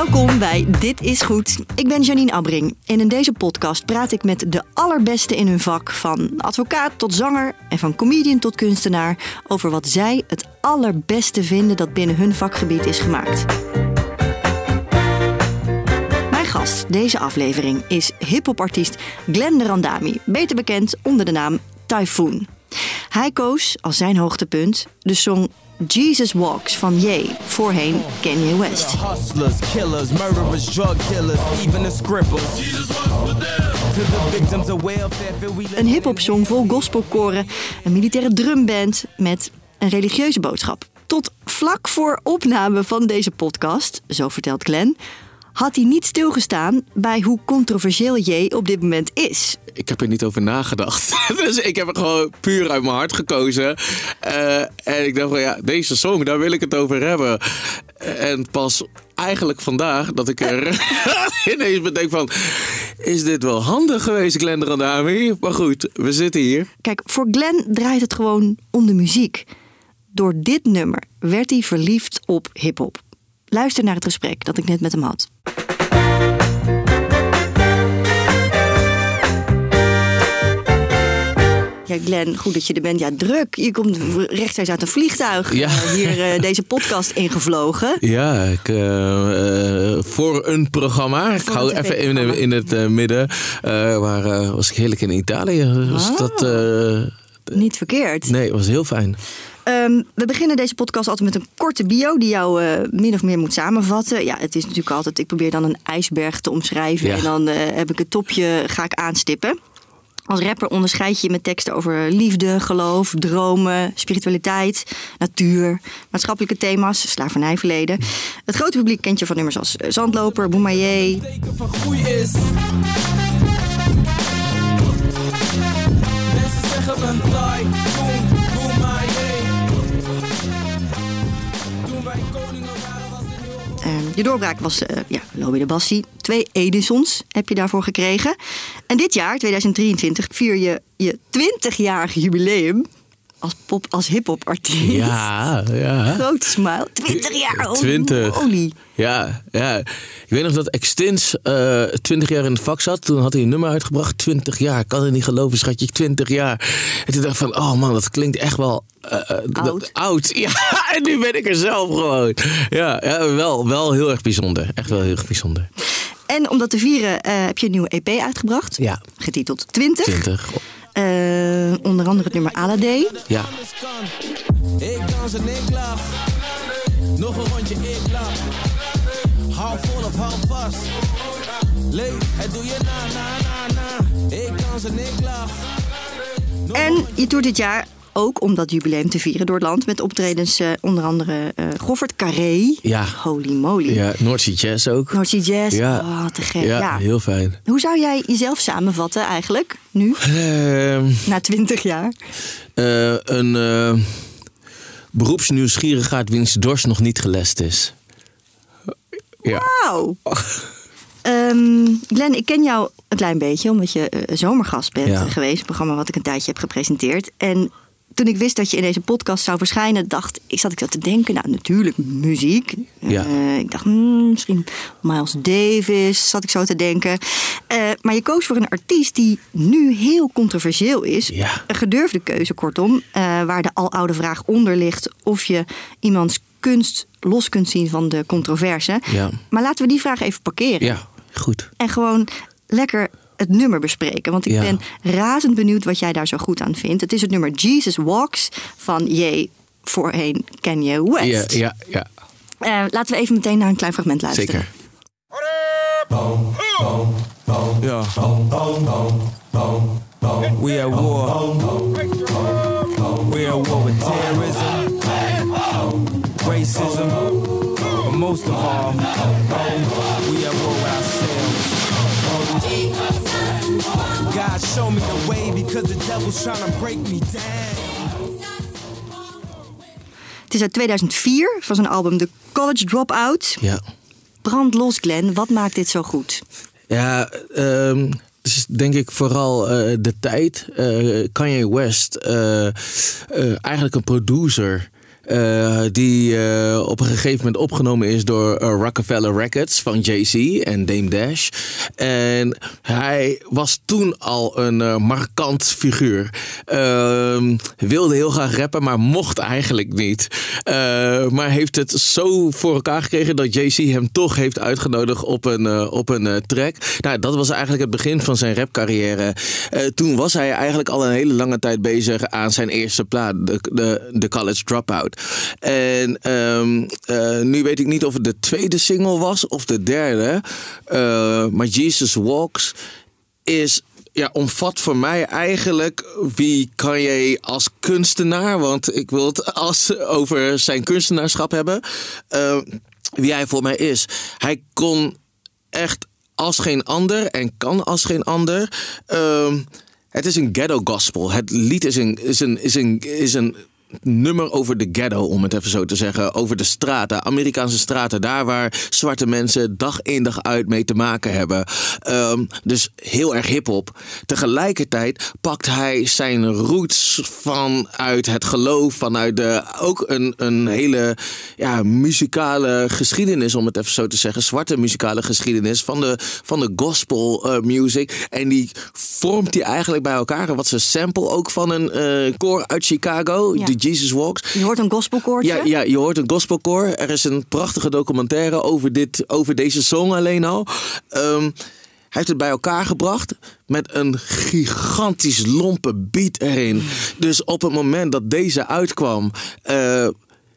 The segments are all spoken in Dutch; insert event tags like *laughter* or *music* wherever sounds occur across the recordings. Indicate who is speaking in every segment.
Speaker 1: Welkom bij Dit is Goed. Ik ben Janine Abbring en in deze podcast praat ik met de allerbeste in hun vak, van advocaat tot zanger en van comedian tot kunstenaar, over wat zij het allerbeste vinden dat binnen hun vakgebied is gemaakt. Mijn gast deze aflevering is hiphopartiest Glenn Randami, beter bekend onder de naam Typhoon. Hij koos als zijn hoogtepunt de song Jesus Walks van Ye, voorheen Kanye West.
Speaker 2: Hustlers, killers, murderers, drug dealers, even the scribbles.
Speaker 1: Een hip-hop song vol gospelkoren, een militaire drumband met een religieuze boodschap. Tot vlak voor opname van deze podcast, zo vertelt Glenn, had hij niet stilgestaan bij hoe controversieel J op dit moment is.
Speaker 3: ik heb er niet over nagedacht. *laughs* dus ik heb er gewoon puur uit mijn hart gekozen. Eh, en ik dacht van ja, deze song, daar wil ik het over hebben. En pas eigenlijk vandaag dat ik er *laughs* ineens bedenk van... Is dit wel handig geweest, Glenn Randami? Maar goed, we zitten hier.
Speaker 1: Kijk, voor Glenn draait het gewoon om de muziek. Door dit nummer werd hij verliefd op hip-hop. Luister naar het gesprek dat ik net met hem had. Ja, Glenn, goed dat je er bent. Ja, druk. Je komt rechtstreeks uit een vliegtuig
Speaker 3: Ja.
Speaker 1: eh, hier eh, *laughs* deze podcast ingevlogen.
Speaker 3: Ja, ik, eh, voor een programma. Ik hou even in, in het midden. waar was ik heerlijk in Italië. Dus
Speaker 1: Ah.
Speaker 3: dat...
Speaker 1: Niet verkeerd.
Speaker 3: nee, was heel fijn.
Speaker 1: Ehm, we beginnen deze podcast altijd met een korte bio die jou eh, min of meer moet samenvatten. Ja, het is natuurlijk altijd, ik probeer dan een ijsberg te omschrijven
Speaker 3: Ja.
Speaker 1: en dan eh, heb ik het topje, ga ik aanstippen. Als rapper onderscheid je je met teksten over liefde, geloof, dromen, spiritualiteit, natuur, maatschappelijke thema's, slavernijverleden. Het grote publiek kent je van nummers als Zandloper, Boemaye, je doorbraak was eh ja, Lobby de Bassi. Twee Edisons heb je daarvoor gekregen. En dit jaar, 2023, vier je je 20-jarig jubileum als pop, als hip-hop artiest.
Speaker 3: Ja, ja.
Speaker 1: Grote smile. 20 jaar. oh,
Speaker 3: 20.
Speaker 1: Holy.
Speaker 3: Ja, ja. Ik weet nog dat Extins eh 20 jaar in het vak zat. Toen had hij een nummer uitgebracht. 20 jaar. Ik kan het niet geloven, schatje. 20 jaar. En toen dacht ik van, oh man, dat klinkt echt wel... eh, eh,
Speaker 1: Oud.
Speaker 3: oud. *laughs* Ja, en nu ben ik er zelf gewoon. Ja, ja wel, wel heel erg bijzonder. Echt wel heel erg bijzonder.
Speaker 1: En om dat te vieren heb je een nieuwe EP uitgebracht.
Speaker 3: Ja.
Speaker 1: Getiteld 20.
Speaker 3: 20.
Speaker 1: Eh, onder andere het nummer Alade.
Speaker 3: Ja.
Speaker 2: Ik dans en ik lach. Nog een rondje, ik lach. Hou vol of hou vast. Leef, het doe je na, na, na, na. Ik dans en ik lach.
Speaker 1: En je toert dit jaar ook om dat jubileum te vieren door het land. Met optredens eh, onder andere eh Goffert Carré.
Speaker 3: Ja.
Speaker 1: Holy moly.
Speaker 3: Ja, Noordzee Jazz ook.
Speaker 1: Sea Jazz.
Speaker 3: Ja.
Speaker 1: Oh, te gek.
Speaker 3: Ja,
Speaker 1: Ja.
Speaker 3: heel fijn.
Speaker 1: Hoe zou jij jezelf samenvatten eigenlijk, nu,
Speaker 3: Ehm,
Speaker 1: na 20 jaar?
Speaker 3: eh, een beroepsnieuwsgierigheid wiens dorst nog niet gelest is. Ja.
Speaker 1: Wauw. Ehm, Glenn, ik ken jou een klein beetje, omdat je zomergast bent
Speaker 3: Ja.
Speaker 1: geweest. Een programma wat ik een tijdje heb gepresenteerd. En toen ik wist dat je in deze podcast zou verschijnen, dacht ik, zat ik zo te denken, nou natuurlijk muziek.
Speaker 3: Ja.
Speaker 1: Eh, ik dacht, hmm, misschien Miles Davis, zat ik zo te denken. Eh, maar je koos voor een artiest die nu heel controversieel is.
Speaker 3: Ja.
Speaker 1: Een gedurfde keuze, kortom. eh, waar de aloude vraag onder ligt of je iemands kunst los kunt zien van de controverse.
Speaker 3: Ja.
Speaker 1: Maar laten we die vraag even parkeren.
Speaker 3: Ja, goed.
Speaker 1: En gewoon lekker het nummer bespreken. Want ik
Speaker 3: Ja.
Speaker 1: ben razend benieuwd wat jij daar zo goed aan vindt. Het is het nummer Jesus Walks van J. Voorheen Kanye
Speaker 3: Ja,
Speaker 1: West.
Speaker 3: ja, ja.
Speaker 1: Eh, laten we even meteen naar een klein fragment luisteren.
Speaker 3: zeker.
Speaker 2: Ja. We at war. We at war with terrorism, racism, but most of all, show me the way because the devil's trying to break me down.
Speaker 1: Het is uit 2004 van zijn album The College Dropout.
Speaker 3: Ja.
Speaker 1: Brand los, Glenn. Wat maakt dit zo goed?
Speaker 3: Ja, ehm, het is denk ik vooral eh, de tijd. Eh Kanye West, eh, eh, eigenlijk een producer. Eh, die eh, op een gegeven moment opgenomen is door eh, Rockefeller Records van Jay-Z en Dame Dash. En hij was toen al een markant figuur. Ehm, wilde heel graag rappen, maar mocht eigenlijk niet. Maar heeft het zo voor elkaar gekregen dat Jay-Z hem toch heeft uitgenodigd op een, op een track. Nou, dat was eigenlijk het begin van zijn rapcarrière. Toen was hij eigenlijk al een hele lange tijd bezig aan zijn eerste plaat, de, de, de College Dropout. En ehm, eh, nu weet ik niet of het de tweede single was of de derde. Eh, maar Jesus Walks is ja, omvat voor mij eigenlijk wie Kanye als kunstenaar, want ik wil het *laughs* als over zijn kunstenaarschap hebben, eh, wie hij voor mij is. Hij kon echt als geen ander en kan als geen ander. ehm, het is een ghetto gospel. Het lied is een, is een, is een, is een nummer over de ghetto, om het even zo te zeggen. Over de straten, Amerikaanse straten. Daar waar zwarte mensen dag in dag uit mee te maken hebben. Ehm, dus heel erg hip-hop. Tegelijkertijd pakt hij zijn roots vanuit het geloof, vanuit de, ook een, een hele ja, muzikale geschiedenis, om het even zo te zeggen. Zwarte muzikale geschiedenis van de, van de gospel eh, music. En die vormt hij eigenlijk bij elkaar. Wat ze sample ook van een eh koor uit Chicago,
Speaker 1: Ja.
Speaker 3: de Jesus Walks.
Speaker 1: Je hoort een gospelkoortje.
Speaker 3: Ja, ja, je hoort een gospelkoor. Er is een prachtige documentaire over, dit, over deze song alleen al. Ehm, hij heeft het bij elkaar gebracht met een gigantisch lompe beat erin. Dus op het moment dat deze uitkwam, eh,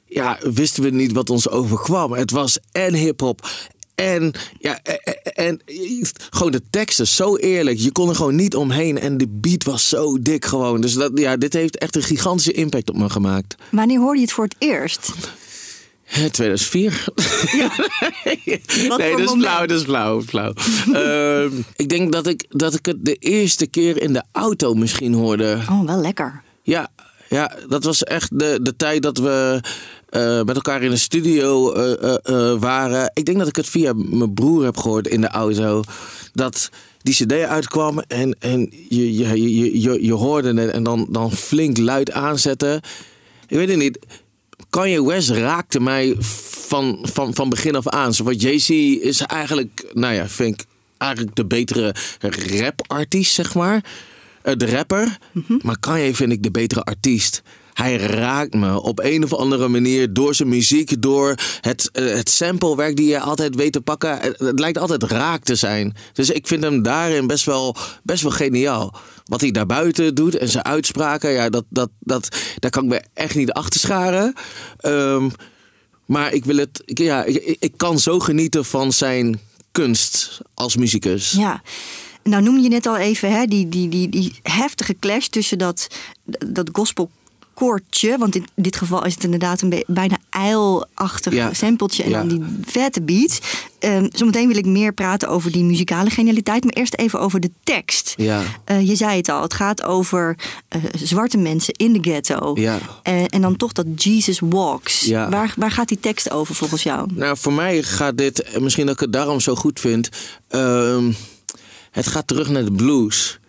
Speaker 3: ja, wisten we niet wat ons overkwam. Het was en hip-hop. En, ja, en, gewoon de teksten zo eerlijk. Je kon er gewoon niet omheen. En de beat was zo dik gewoon. Dus dat, ja, dit heeft echt een gigantische impact op me gemaakt.
Speaker 1: Wanneer hoorde je het voor het eerst?
Speaker 3: Eh, *laughs* 2004.
Speaker 1: Wat
Speaker 3: nee, dat is flauw, dat is flauw. flauw. *laughs* Ehm, ik denk dat ik, dat ik het de eerste keer in de auto misschien hoorde.
Speaker 1: Oh, wel lekker.
Speaker 3: Ja, ja dat was echt de, de tijd dat we met elkaar in de studio eh, eh, eh, waren. Ik denk dat ik het via mijn broer heb gehoord in de auto. Dat die cd uitkwam en, en je, je, je, je, je hoorde het en dan, dan flink luid aanzetten. Ik weet het niet. Kanye West raakte mij van, van, van begin af aan. Zo wat Jay-Z is eigenlijk, nou ja, vind ik eigenlijk de betere rapartiest, zeg maar. Eh, de rapper. Maar Kanye vind ik de betere artiest. Hij raakt me op een of andere manier door zijn muziek, door het, eh, het samplewerk die je altijd weet te pakken. Het, het lijkt altijd raak te zijn. Dus ik vind hem daarin best wel, best wel geniaal. Wat hij daarbuiten doet en zijn uitspraken, ja, dat, dat, dat, daar kan ik me echt niet achter scharen. Ehm, maar ik wil het, ja, ik, ik kan zo genieten van zijn kunst als muzikus.
Speaker 1: Ja. Nou noemde je net al even hè, die, die, die, die heftige clash tussen dat, dat gospelkoortje. Want in dit geval is het inderdaad een bijna ijlachtig
Speaker 3: Ja.
Speaker 1: sampletje en
Speaker 3: Ja.
Speaker 1: dan die vette beat. Ehm, zometeen wil ik meer praten over die muzikale genialiteit. Maar eerst even over de tekst.
Speaker 3: Ja.
Speaker 1: Eh, je zei het al, het gaat over eh, zwarte mensen in de ghetto.
Speaker 3: Ja.
Speaker 1: Eh, en dan toch dat Jesus walks.
Speaker 3: Ja.
Speaker 1: Waar, waar gaat die tekst over volgens jou?
Speaker 3: Nou, voor mij gaat dit, en misschien dat ik het daarom zo goed vind. ehm, het gaat terug naar de blues.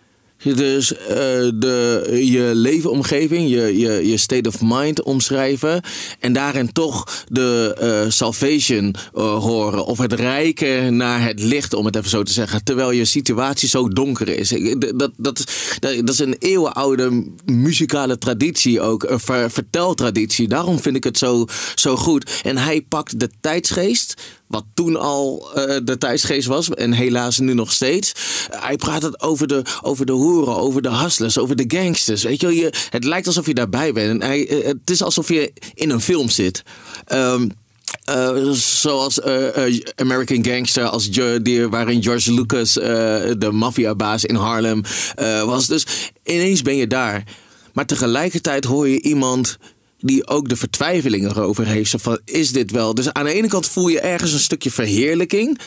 Speaker 3: Dus eh, de, je leefomgeving, je, je, je state of mind omschrijven. En daarin toch de eh, salvation eh, horen. Of het rijken naar het licht, om het even zo te zeggen. Terwijl je situatie zo donker is. Dat, dat, dat, is een eeuwenoude muzikale traditie ook. Een ver- verteltraditie. Daarom vind ik het zo, zo goed. En hij pakt de tijdsgeest wat toen al eh, de tijdsgeest was en helaas nu nog steeds. hij praat het over de, over de hoeren, over de hustlers, over de gangsters. Weet je, je, het lijkt alsof je daarbij bent. En hij, eh, het is alsof je in een film zit. Ehm, eh, zoals American Gangster, als die, waarin George Lucas de maffiabaas in Harlem was. Dus ineens ben je daar. Maar tegelijkertijd hoor je iemand die ook de vertwijfeling erover heeft. Van, is dit wel? Dus aan de ene kant voel je ergens een stukje verheerlijking.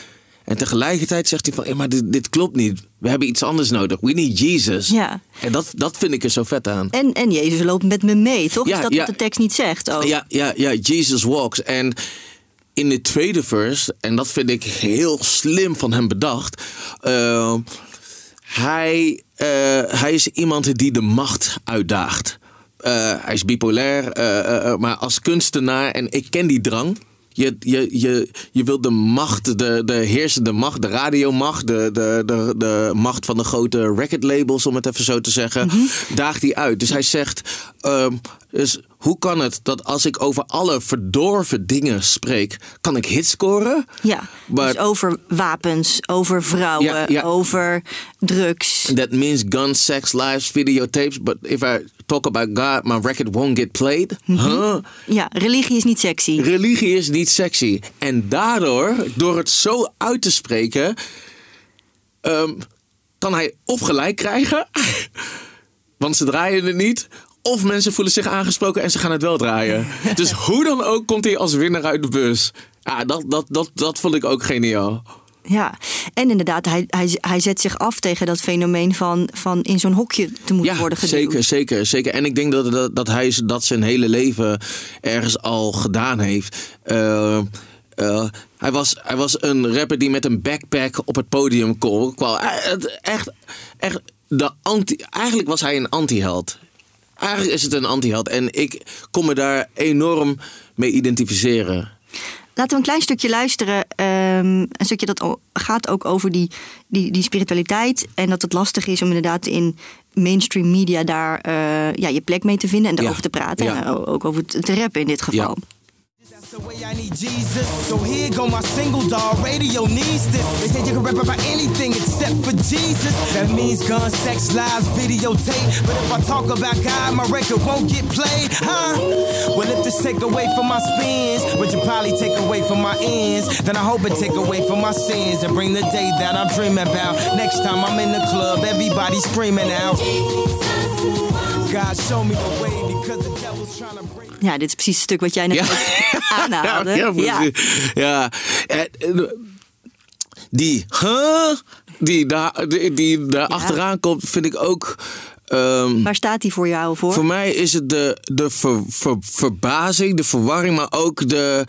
Speaker 3: En tegelijkertijd zegt hij van, "Ja, maar dit, dit klopt niet. We hebben iets anders nodig. We need Jesus.
Speaker 1: Ja.
Speaker 3: En dat, dat vind ik er zo vet aan.
Speaker 1: En, en Jezus loopt met me mee, toch?
Speaker 3: Ja,
Speaker 1: is dat
Speaker 3: ja.
Speaker 1: wat de tekst niet zegt? ook?
Speaker 3: Ja, ja, ja, Jesus walks. En in de tweede verse, en dat vind ik heel slim van hem bedacht. eh, hij, eh, hij is iemand die de macht uitdaagt. Eh, hij is bipolair, eh, eh, maar als kunstenaar. En ik ken die drang. Je, je, je, je wil de macht, de, de heersende macht, de radiomacht, de, de, de, de macht van de grote recordlabels, om het even zo te zeggen,
Speaker 1: Mhm.
Speaker 3: daagt die uit. Dus hij zegt, dus hoe kan het dat als ik over alle verdorven dingen spreek, kan ik hits scoren?
Speaker 1: Ja,
Speaker 3: Maar-
Speaker 1: dus over wapens, over vrouwen, over drugs.
Speaker 3: That means guns, sex, lives, videotapes. But if I talk about God, my record won't get played. Huh?
Speaker 1: Ja, religie is niet sexy.
Speaker 3: Religie is niet sexy. En daardoor, door het zo uit te spreken, ehm, kan hij of gelijk krijgen, *laughs* want ze draaien het niet. Of mensen voelen zich aangesproken en ze gaan het wel draaien. *laughs* Dus hoe dan ook komt hij als winnaar uit de bus. Ja, dat, dat, dat, dat vond ik ook geniaal.
Speaker 1: Ja, en inderdaad, hij, hij, hij zet zich af tegen dat fenomeen van, van in zo'n hokje te moeten
Speaker 3: Ja,
Speaker 1: worden geduwd.
Speaker 3: zeker, zeker, zeker. En ik denk dat, dat, dat hij dat zijn hele leven ergens al gedaan heeft. Eh, eh, hij, was, hij was een rapper die met een backpack op het podium kwam. Eh, Echt, echt de anti, eigenlijk was hij een anti-held. Eigenlijk is het een anti-held. En ik kon me daar enorm mee identificeren.
Speaker 1: Laten we een klein stukje luisteren. Ehm, een stukje dat gaat ook over die, die, die spiritualiteit. En dat het lastig is om inderdaad in mainstream media daar eh, ja, je plek mee te vinden. En daarover te praten.
Speaker 3: Ja.
Speaker 1: En ook over te rappen in dit geval.
Speaker 2: The way I need Jesus. So here go my single dog. Radio needs this. They say you can rap about anything except for Jesus. That means gun, sex, lies, videotape. But if I talk about God, my record won't get played, huh? Well, if this take away from my spins, which you probably take away from my ends, then I hope it take away from my sins and bring the day that I'm dreaming about. Next time I'm in the club, everybody screaming out. God, show me the way because the devil's trying to break.
Speaker 1: Ja, dit is precies het stuk wat jij net ook *laughs* aanhaalde.
Speaker 3: Ja,
Speaker 1: Ja.
Speaker 3: Ja. Eh, eh, Die, huh? Die daar, die, die daar achteraan komt, vind ik ook. ehm,
Speaker 1: Waar staat die voor jou voor?
Speaker 3: voor mij is het de, de ver- ver- verbazing, de verwarring, maar ook de,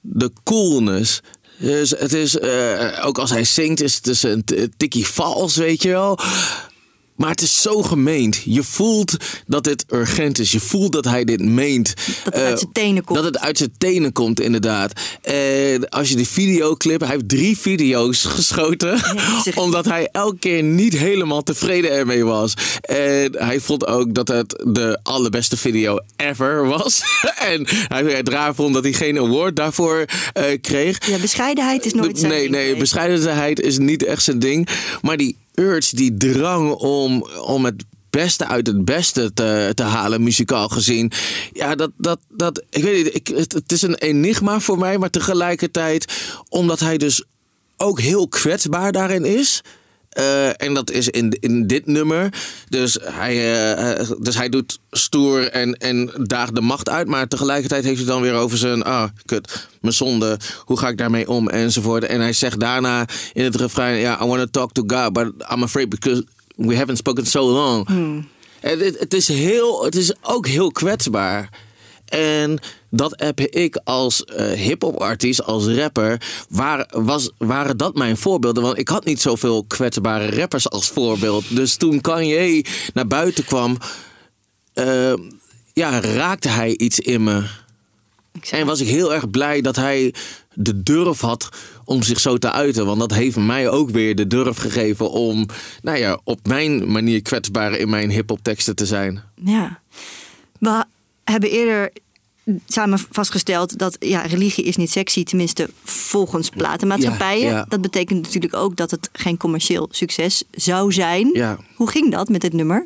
Speaker 3: de coolness. Dus het is, eh, ook als hij zingt, is het dus een tikkie vals, weet je wel. Maar het is zo gemeend. Je voelt dat dit urgent is. Je voelt dat hij dit meent.
Speaker 1: Dat het uit
Speaker 3: Eh,
Speaker 1: zijn tenen komt.
Speaker 3: Dat het uit zijn tenen komt, inderdaad. En als je die videoclip... Hij heeft drie video's geschoten. omdat hij elke keer niet helemaal tevreden ermee was. En hij vond ook dat het de allerbeste video ever was. *laughs* en hij werd raar vond dat hij geen award daarvoor eh, kreeg.
Speaker 1: Ja, bescheidenheid is nooit zijn
Speaker 3: nee,
Speaker 1: ding
Speaker 3: nee, bescheidenheid is niet echt zijn ding. Maar die urge, die drang om, om het beste uit het beste te, te halen, muzikaal gezien. Ja, dat, dat, dat ik weet niet, ik, het, het is een enigma voor mij, maar tegelijkertijd, omdat hij dus ook heel kwetsbaar daarin is. Eh, en dat is in, in dit nummer. Dus hij, eh, eh, dus hij doet stoer en, en daagt de macht uit. Maar tegelijkertijd heeft hij dan weer over zijn... Ah, kut, mijn zonde. Hoe ga ik daarmee om? Enzovoort. En hij zegt daarna in het refrein... Ja, I want to talk to God, but I'm afraid because we haven't spoken so long. En het, het, is heel, het is ook heel kwetsbaar. En dat heb ik als eh hip-hop artiest, als rapper, waar, was, waren dat mijn voorbeelden. Want ik had niet zoveel kwetsbare rappers als voorbeeld. Dus toen Kanye naar buiten kwam, eh, ja, raakte hij iets in me. En was ik heel erg blij dat hij de durf had om zich zo te uiten. Want dat heeft mij ook weer de durf gegeven om, nou ja, op mijn manier kwetsbaar in mijn hip-hop teksten te zijn.
Speaker 1: Ja. We hebben eerder samen vastgesteld dat ja, religie is niet sexy, tenminste volgens platenmaatschappijen.
Speaker 3: Ja, ja.
Speaker 1: Dat betekent natuurlijk ook dat het geen commercieel succes zou zijn.
Speaker 3: Ja.
Speaker 1: Hoe ging dat met dit nummer?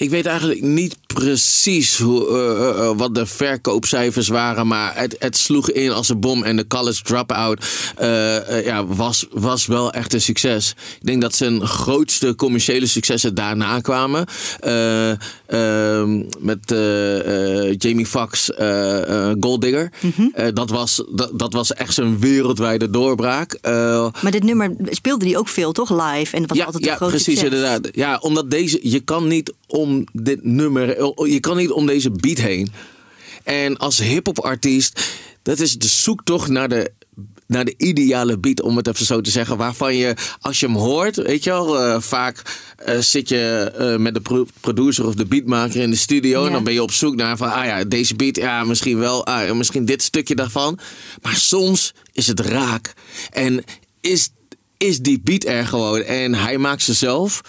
Speaker 3: Ik weet eigenlijk niet precies hoe, eh, eh, eh, wat de verkoopcijfers waren, maar het, het sloeg in als een bom. En de College Dropout eh, ja, was, was wel echt een succes. Ik denk dat zijn grootste commerciële successen daarna kwamen. Eh, ehm, met Jamie Foxx, Gold Digger. Eh, dat, was, dat, dat was echt zijn wereldwijde doorbraak.
Speaker 1: Maar dit nummer speelde die ook veel, toch? Live. En dat was
Speaker 3: ja,
Speaker 1: altijd
Speaker 3: ja
Speaker 1: een groot
Speaker 3: precies,
Speaker 1: succes.
Speaker 3: inderdaad. Ja, omdat deze, je kan niet om dit nummer, je kan niet om deze beat heen. En als hip-hop artiest, dat is de zoektocht naar de, naar de ideale beat, om het even zo te zeggen. Waarvan je, als je hem hoort, weet je wel, eh, vaak eh, zit je eh, met de pro- producer of de beatmaker in de studio. En dan ben je op zoek naar van, ah ja, deze beat, ja, misschien wel, ah, misschien dit stukje daarvan. Maar soms is het raak. En is, is die beat er gewoon. En hij maakt ze zelf.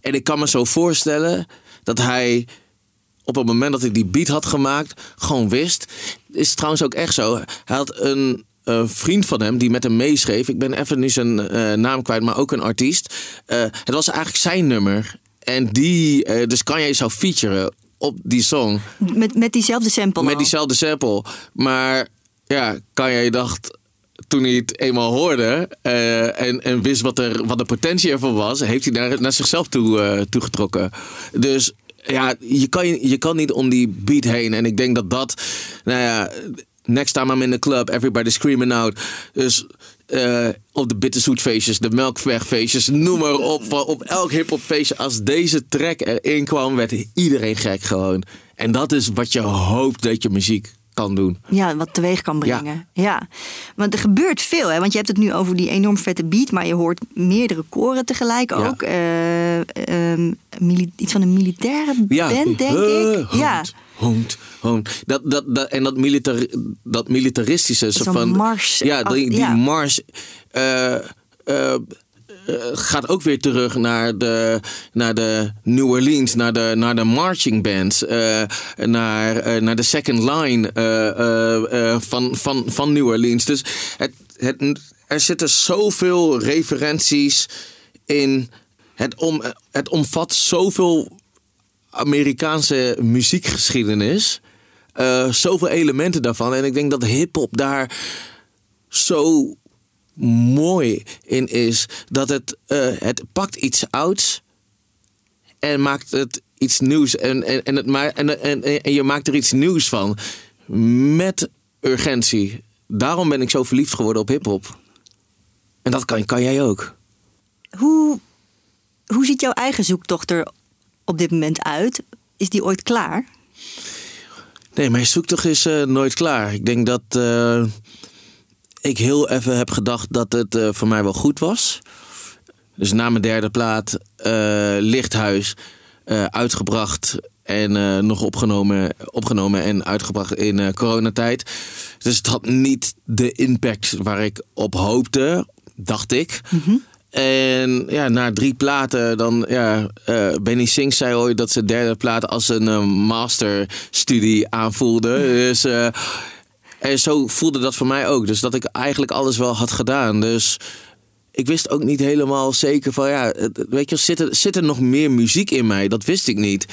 Speaker 3: En ik kan me zo voorstellen dat hij op het moment dat hij die beat had gemaakt, gewoon wist. Is trouwens ook echt zo. Hij had een vriend van hem die met hem meeschreef. Ik ben even nu zijn eh, naam kwijt, maar ook een artiest. Eh, het was eigenlijk zijn nummer. En die, eh, dus kan jij zou featuren op die song.
Speaker 1: Met, met diezelfde sample
Speaker 3: Met
Speaker 1: al.
Speaker 3: diezelfde sample. Maar ja, kan jij dacht. Toen hij het eenmaal hoorde en, en wist wat, er, wat de potentie ervan was, heeft hij naar, naar zichzelf toe, toegetrokken. Dus ja, je kan, je kan niet om die beat heen. En ik denk dat dat, nou ja, next time I'm in the club, everybody screaming out. Dus eh, op de bitterzoet feestjes, de melkwegfeestjes, noem maar op. Op elk hip-hop feestje, als deze track erin kwam, werd iedereen gek gewoon. En dat is wat je hoopt dat je muziek kan doen.
Speaker 1: Ja, wat teweeg kan brengen. Ja. Want er gebeurt veel, hè? Want je hebt het nu over die enorm vette beat, maar je hoort meerdere koren tegelijk ook. Eh, ehm, iets van een militaire band, denk ik.
Speaker 3: hond,
Speaker 1: Ja.
Speaker 3: Hond, hond. Dat, dat, dat, en dat, militar, dat militaristische. zo
Speaker 1: Zo'n
Speaker 3: van,
Speaker 1: mars.
Speaker 3: Ja, die, die
Speaker 1: Ja.
Speaker 3: mars. eh, gaat ook weer terug naar de, naar de New Orleans, naar de, naar de marching bands, eh, naar, eh, naar de second line eh, eh, eh, van, van, van New Orleans. Dus het, het, er zitten zoveel referenties in. Het, om, het omvat zoveel Amerikaanse muziekgeschiedenis. eh, zoveel elementen daarvan. En ik denk dat hip-hop daar zo mooi in is. Dat het, eh, het pakt iets ouds en maakt het iets nieuws. En, en, en, het ma- en, en, en je maakt er iets nieuws van. Met urgentie. Daarom ben ik zo verliefd geworden op hip-hop. En dat kan, kan jij ook.
Speaker 1: Hoe, hoe ziet jouw eigen zoektocht er op dit moment uit? Is die ooit klaar?
Speaker 3: Nee, mijn zoektocht is eh, nooit klaar. Ik denk dat eh, ik heel even heb gedacht dat het eh, voor mij wel goed was. Dus na mijn derde plaat, eh, Lichthuis, eh, uitgebracht en nog opgenomen, opgenomen en uitgebracht in coronatijd. Dus het had niet de impact waar ik op hoopte, dacht ik. En ja, na drie platen, dan ja, Benny Singh zei ooit dat zijn derde plaat als een masterstudie aanvoelde. Dus en zo voelde dat voor mij ook. Dus dat ik eigenlijk alles wel had gedaan. Dus ik wist ook niet helemaal zeker van ja, weet je, zit er, zit er nog meer muziek in mij? Dat wist ik niet.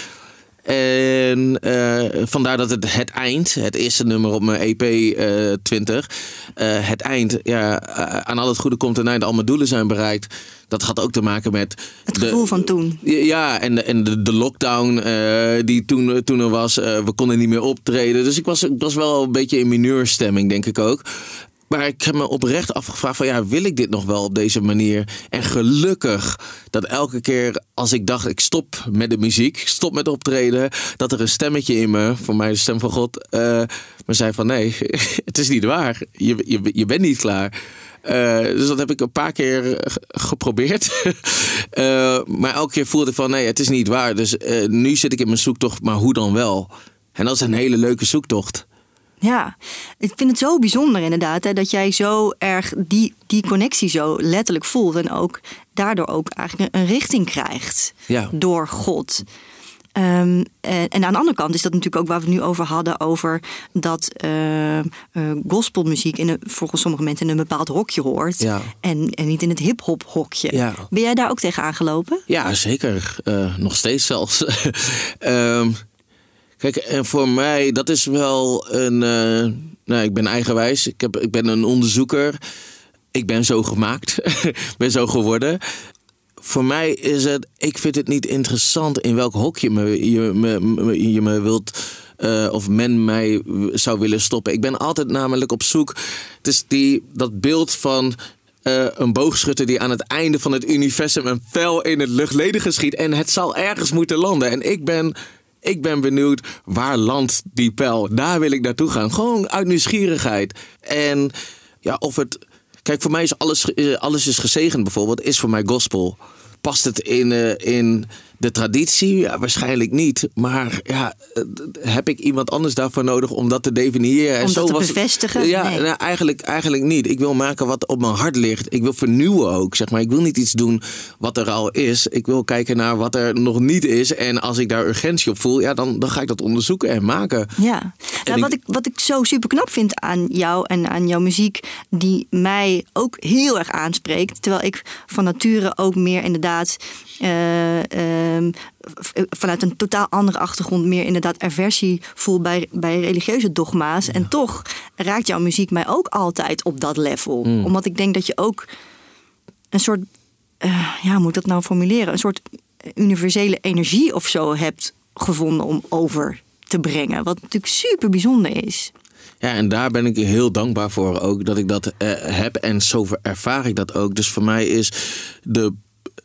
Speaker 3: En eh, vandaar dat het Het Eind, het eerste nummer op mijn EP eh 20, eh, Het Eind, ja, eh, aan al het goede komt een eind, al mijn doelen zijn bereikt. Dat had ook te maken met...
Speaker 1: Het gevoel van toen.
Speaker 3: Ja, en, de- en de, de lockdown eh, die toen, toen er was, we konden niet meer optreden. Dus ik was, ik was wel een beetje in mineurstemming, denk ik ook. Maar ik heb me oprecht afgevraagd van ja, wil ik dit nog wel op deze manier? En gelukkig dat elke keer als ik dacht ik stop met de muziek, stop met optreden, dat er een stemmetje in me, voor mij de stem van God, eh, me zei van nee, *laughs* het is niet waar. Je, je, je bent niet klaar. Eh, dus dat heb ik een paar keer ge- geprobeerd. *laughs* Eh, maar elke keer voelde ik van nee, het is niet waar. Dus nu zit ik in mijn zoektocht, maar hoe dan wel? En dat is een hele leuke zoektocht.
Speaker 1: Ja, ik vind het zo bijzonder inderdaad hè, dat jij zo erg die, die connectie zo letterlijk voelt. En ook daardoor ook eigenlijk een, richting krijgt
Speaker 3: Ja.
Speaker 1: door God. Ehm, en, en aan de andere kant is dat natuurlijk ook waar we het nu over hadden, over dat eh, eh, gospelmuziek in een, volgens sommige mensen in een bepaald hokje hoort.
Speaker 3: Ja.
Speaker 1: En, en niet in het hip-hop hokje.
Speaker 3: Ja.
Speaker 1: Ben jij daar ook tegen aangelopen?
Speaker 3: Ja, zeker. Eh, nog steeds zelfs. *laughs* Ehm, kijk, en voor mij, dat is wel een. eh, nou, ik ben eigenwijs. Ik, heb, ik ben een onderzoeker. Ik ben zo gemaakt. *laughs* Ben zo geworden. Voor mij is het. Ik vind het niet interessant in welk hokje me, je, me, je me wilt. eh, of men mij zou willen stoppen. Ik ben altijd namelijk op zoek. Het is die, dat beeld van eh, een boogschutter die aan het einde van het universum een pijl in het luchtledige schiet. En het zal ergens moeten landen. En ik ben, ik ben benieuwd waar landt die pijl. Daar wil ik naartoe gaan. Gewoon uit nieuwsgierigheid. En ja, of het. Kijk, voor mij is alles, eh, alles is gezegend bijvoorbeeld, is voor mij gospel. Past het in, eh, in de traditie? Ja, waarschijnlijk niet. Maar ja, eh, heb ik iemand anders daarvoor nodig om dat te definiëren?
Speaker 1: Om dat te
Speaker 3: was
Speaker 1: bevestigen?
Speaker 3: Ja,
Speaker 1: Nee.
Speaker 3: nou, eigenlijk, eigenlijk niet. Ik wil maken wat op mijn hart ligt. Ik wil vernieuwen ook. Zeg maar. Ik wil niet iets doen wat er al is. Ik wil kijken naar wat er nog niet is. En als ik daar urgentie op voel, ja, dan, dan ga ik dat onderzoeken en maken.
Speaker 1: Ja, nou, wat, ik, wat ik zo super knap vind aan jou en aan jouw muziek, die mij ook heel erg aanspreekt. Terwijl ik van nature ook meer inderdaad eh, ehm, v- vanuit een totaal andere achtergrond meer inderdaad aversie voel bij, bij religieuze dogma's. En toch raakt jouw muziek mij ook altijd op dat level. Omdat ik denk dat je ook een soort, eh, ja, hoe moet ik dat nou formuleren? Een soort universele energie of zo hebt gevonden om over te brengen. Wat natuurlijk super bijzonder is.
Speaker 3: Ja, en daar ben ik heel dankbaar voor ook dat ik dat eh, heb. En zo ervaar ik dat ook. Dus voor mij is de.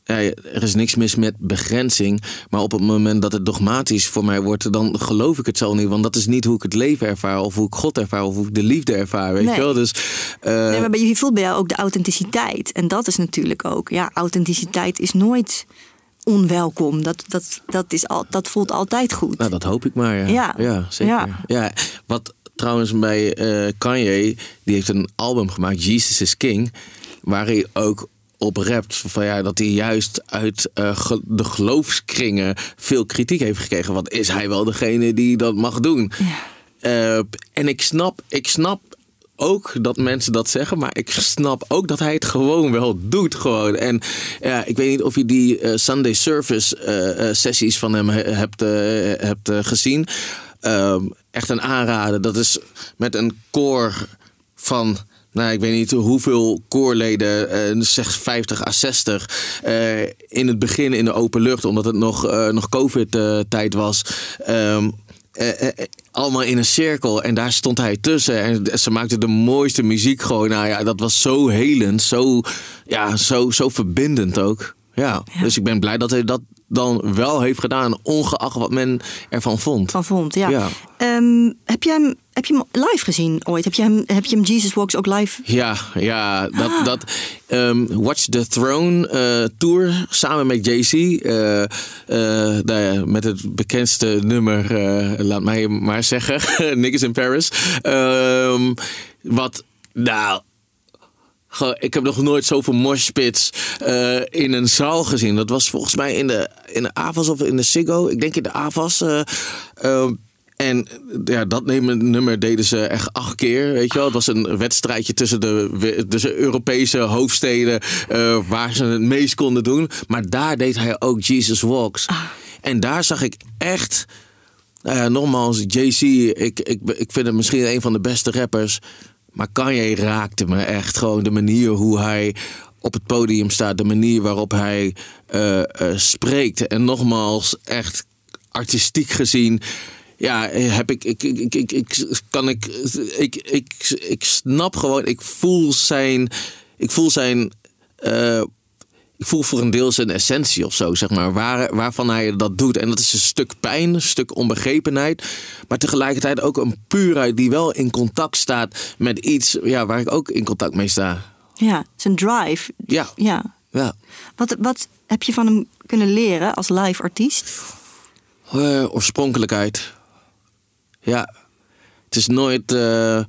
Speaker 3: Ja, er is niks mis met begrenzing. Maar op het moment dat het dogmatisch voor mij wordt, dan geloof ik het zo niet. Want dat is niet hoe ik het leven ervaar, of hoe ik God ervaar, of hoe ik de liefde ervaar. Weet
Speaker 1: Nee.
Speaker 3: je wel? Dus. eh,
Speaker 1: Nee, maar bij- je voelt bij jou ook de authenticiteit. En dat is natuurlijk ook. Ja, authenticiteit is nooit onwelkom. Dat, dat, dat, is al, dat voelt altijd goed.
Speaker 3: Nou, dat hoop ik maar. Ja,
Speaker 1: Ja.
Speaker 3: zeker.
Speaker 1: Ja.
Speaker 3: Ja. wat trouwens bij eh, Kanye, die heeft een album gemaakt, Jesus is King, waar hij ook op rapt van ja, dat hij juist uit eh, de geloofskringen veel kritiek heeft gekregen. Want is hij wel degene die dat mag doen? Eh, en ik snap, ik snap ook dat mensen dat zeggen, maar ik snap ook dat hij het gewoon wel doet. Gewoon. En ja, ik weet niet of je die eh, Sunday Service sessies van hem he- hebt, hebt gezien. Ehm, echt een aanrader. Dat is met een koor van. Nou, ik weet niet hoeveel koorleden, eh, zeg 50 à 60. eh, in het begin in de open lucht, omdat het nog, eh, nog COVID-tijd was. Ehm, eh, eh, allemaal in een cirkel. En daar stond hij tussen. En ze maakten de mooiste muziek gewoon. Nou ja, dat was zo helend. Zo, ja, zo, zo verbindend ook. Ja. Dus ik ben blij dat hij dat dan wel heeft gedaan. Ongeacht wat men ervan vond.
Speaker 1: Van vond, ja.
Speaker 3: Ja.
Speaker 1: Ehm, heb, je hem, heb je hem live gezien ooit? Heb je hem, heb je hem Jesus Walks ook live?
Speaker 3: Ja, ja, dat, dat ehm, Watch the Throne eh, tour samen met JC. nou ja, met het bekendste nummer, eh, laat mij maar zeggen, *laughs* Niggas in Paris. Ehm, wat, nou, ik heb nog nooit zoveel moshpits eh in een zaal gezien. Dat was volgens mij in de, in de AVAS of in de Ziggo. Ik denk in de AVAS. eh, ehm, en ja, dat nummer deden ze echt acht keer. Weet je wel? Het was een wedstrijdje tussen de tussen Europese hoofdsteden. eh, waar ze het meest konden doen. Maar daar deed hij ook Jesus Walks. En daar zag ik echt. Ja, nogmaals, JC, ik, ik, ik vind hem misschien een van de beste rappers. Maar Kanye raakte me echt gewoon de manier hoe hij op het podium staat. De manier waarop hij eh, eh, spreekt. En nogmaals, echt artistiek gezien. Ja, heb ik, ik, ik, ik, ik, kan ik, ik, ik, ik snap gewoon, ik voel zijn, ik voel zijn, eh, ik voel voor een deel zijn essentie of zo, zeg maar, waar, waarvan hij dat doet. En dat is een stuk pijn, een stuk onbegrepenheid, maar tegelijkertijd ook een puurheid die wel in contact staat met iets ja, waar ik ook in contact mee sta.
Speaker 1: Ja, zijn drive.
Speaker 3: Ja,
Speaker 1: Ja.
Speaker 3: ja.
Speaker 1: Wat, wat heb je van hem kunnen leren als live artiest?
Speaker 3: Eh, oorspronkelijkheid. Ja. Het is nooit. eh,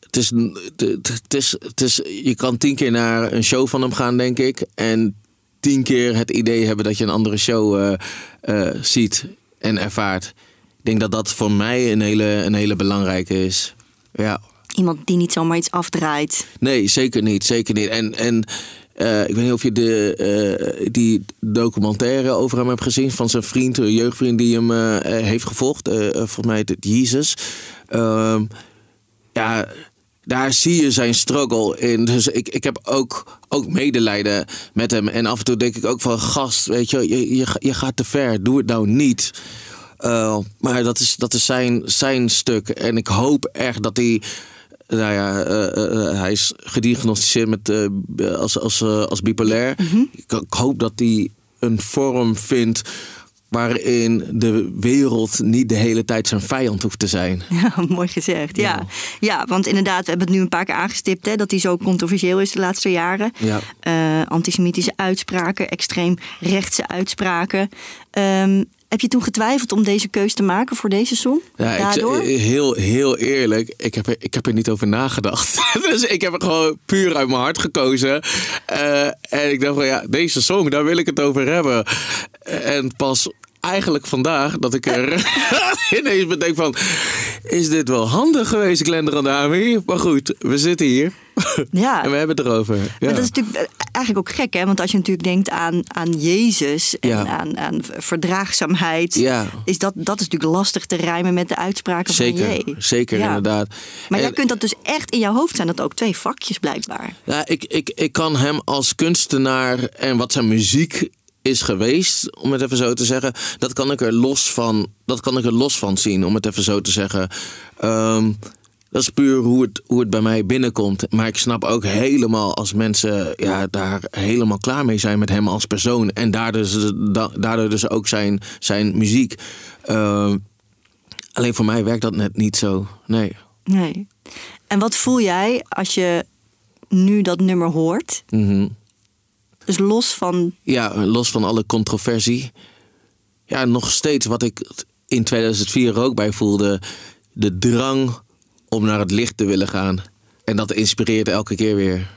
Speaker 3: het is, het, is, het is, je kan tien keer naar een show van hem gaan, denk ik. En tien keer het idee hebben dat je een andere show eh, eh, ziet en ervaart. Ik denk dat dat voor mij een hele, een hele belangrijke is. Ja.
Speaker 1: Iemand die niet zomaar iets afdraait.
Speaker 3: Nee, zeker niet. Zeker niet. En, en eh, ik weet niet of je de, eh, die documentaire over hem hebt gezien van zijn vriend, een jeugdvriend die hem eh, heeft gevolgd. volgens mij het Jezus. Ehm, ja, daar zie je zijn struggle in. Dus ik, ik heb ook, ook medelijden met hem. En af en toe denk ik ook van gast, weet je, je, je, je gaat te ver. Doe het nou niet. Maar dat is, dat is zijn, zijn stuk. En ik hoop echt dat hij. Nou ja, uh, uh, hij is gediagnosticeerd met, als, als, als bipolair. Mm -hmm. ik, ik, hoop dat hij een vorm vindt waarin de wereld niet de hele tijd zijn vijand hoeft te zijn. *laughs*
Speaker 1: Ja, mooi gezegd. Ja. ja, want inderdaad, we hebben het nu een paar keer aangestipt hè, dat hij zo controversieel is de laatste jaren.
Speaker 3: Ja.
Speaker 1: Eh, antisemitische uitspraken, extreem rechtse uitspraken. Ehm, heb je toen getwijfeld om deze keus te maken voor deze song?
Speaker 3: Ja,
Speaker 1: Daardoor?
Speaker 3: ik, heel, heel eerlijk, ik heb, er, ik heb er niet over nagedacht. *laughs* dus ik heb er gewoon puur uit mijn hart gekozen. Eh, en ik dacht van ja, deze song, daar wil ik het over hebben. En pas eigenlijk vandaag dat ik er *laughs* ineens bedenk van... is dit wel handig geweest, Glenn Randami? Maar goed, we zitten hier.
Speaker 1: Ja. *laughs*
Speaker 3: en we hebben het erover. Ja.
Speaker 1: Maar dat is natuurlijk eigenlijk ook gek, hè? Want als je natuurlijk denkt aan, aan Jezus en
Speaker 3: Ja.
Speaker 1: aan, aan verdraagzaamheid,
Speaker 3: Ja.
Speaker 1: is dat, dat is natuurlijk lastig te rijmen met de uitspraken
Speaker 3: Zeker,
Speaker 1: van Jee.
Speaker 3: zeker inderdaad.
Speaker 1: Maar jij
Speaker 3: En-
Speaker 1: kunt dat dus echt in jouw hoofd zijn, dat ook twee vakjes blijkbaar.
Speaker 3: Ja, ik, ik, ik kan hem als kunstenaar en wat zijn muziek is geweest, om het even zo te zeggen, dat kan ik er los van, dat kan ik er los van zien, om het even zo te zeggen. Ehm, dat is puur hoe het, hoe het bij mij binnenkomt. Maar ik snap ook helemaal als mensen ja, daar helemaal klaar mee zijn met hem als persoon. En daardoor, dus- da- daardoor dus ook zijn, zijn muziek. Ehm, alleen voor mij werkt dat net niet zo. Nee.
Speaker 1: Nee. En wat voel jij als je nu dat nummer hoort?
Speaker 3: Mhm.
Speaker 1: Dus los van.
Speaker 3: ja, los van alle controversie. Ja, nog steeds wat ik in 2004 ook bij voelde. De drang om naar het licht te willen gaan. En dat inspireert elke keer weer.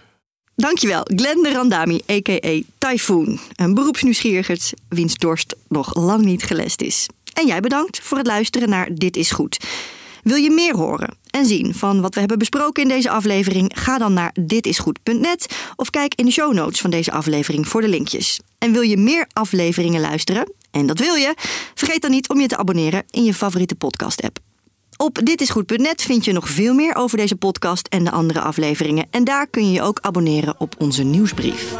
Speaker 1: Dankjewel, Glenn de Randami, a.k.a. Typhoon. Een beroepsnieuwsgierigerd wiens dorst nog lang niet gelest is. En jij bedankt voor het luisteren naar Dit is Goed. Wil je meer horen en zien van wat we hebben besproken in deze aflevering? Ga dan naar ditisgoed.net of kijk in de show notes van deze aflevering voor de linkjes. En wil je meer afleveringen luisteren? En dat wil je? Vergeet dan niet om je te abonneren in je favoriete podcast-app. Op ditisgoed.net vind je nog veel meer over deze podcast en de andere afleveringen. En daar kun je je ook abonneren op onze nieuwsbrief.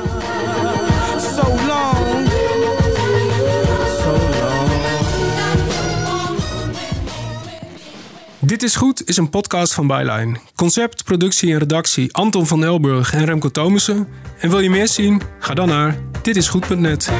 Speaker 4: Dit is Goed is een podcast van Byline. Concept, productie en redactie Anton van Elburg en Remco Thomussen. En wil je meer zien? Ga dan naar ditisgoed.net.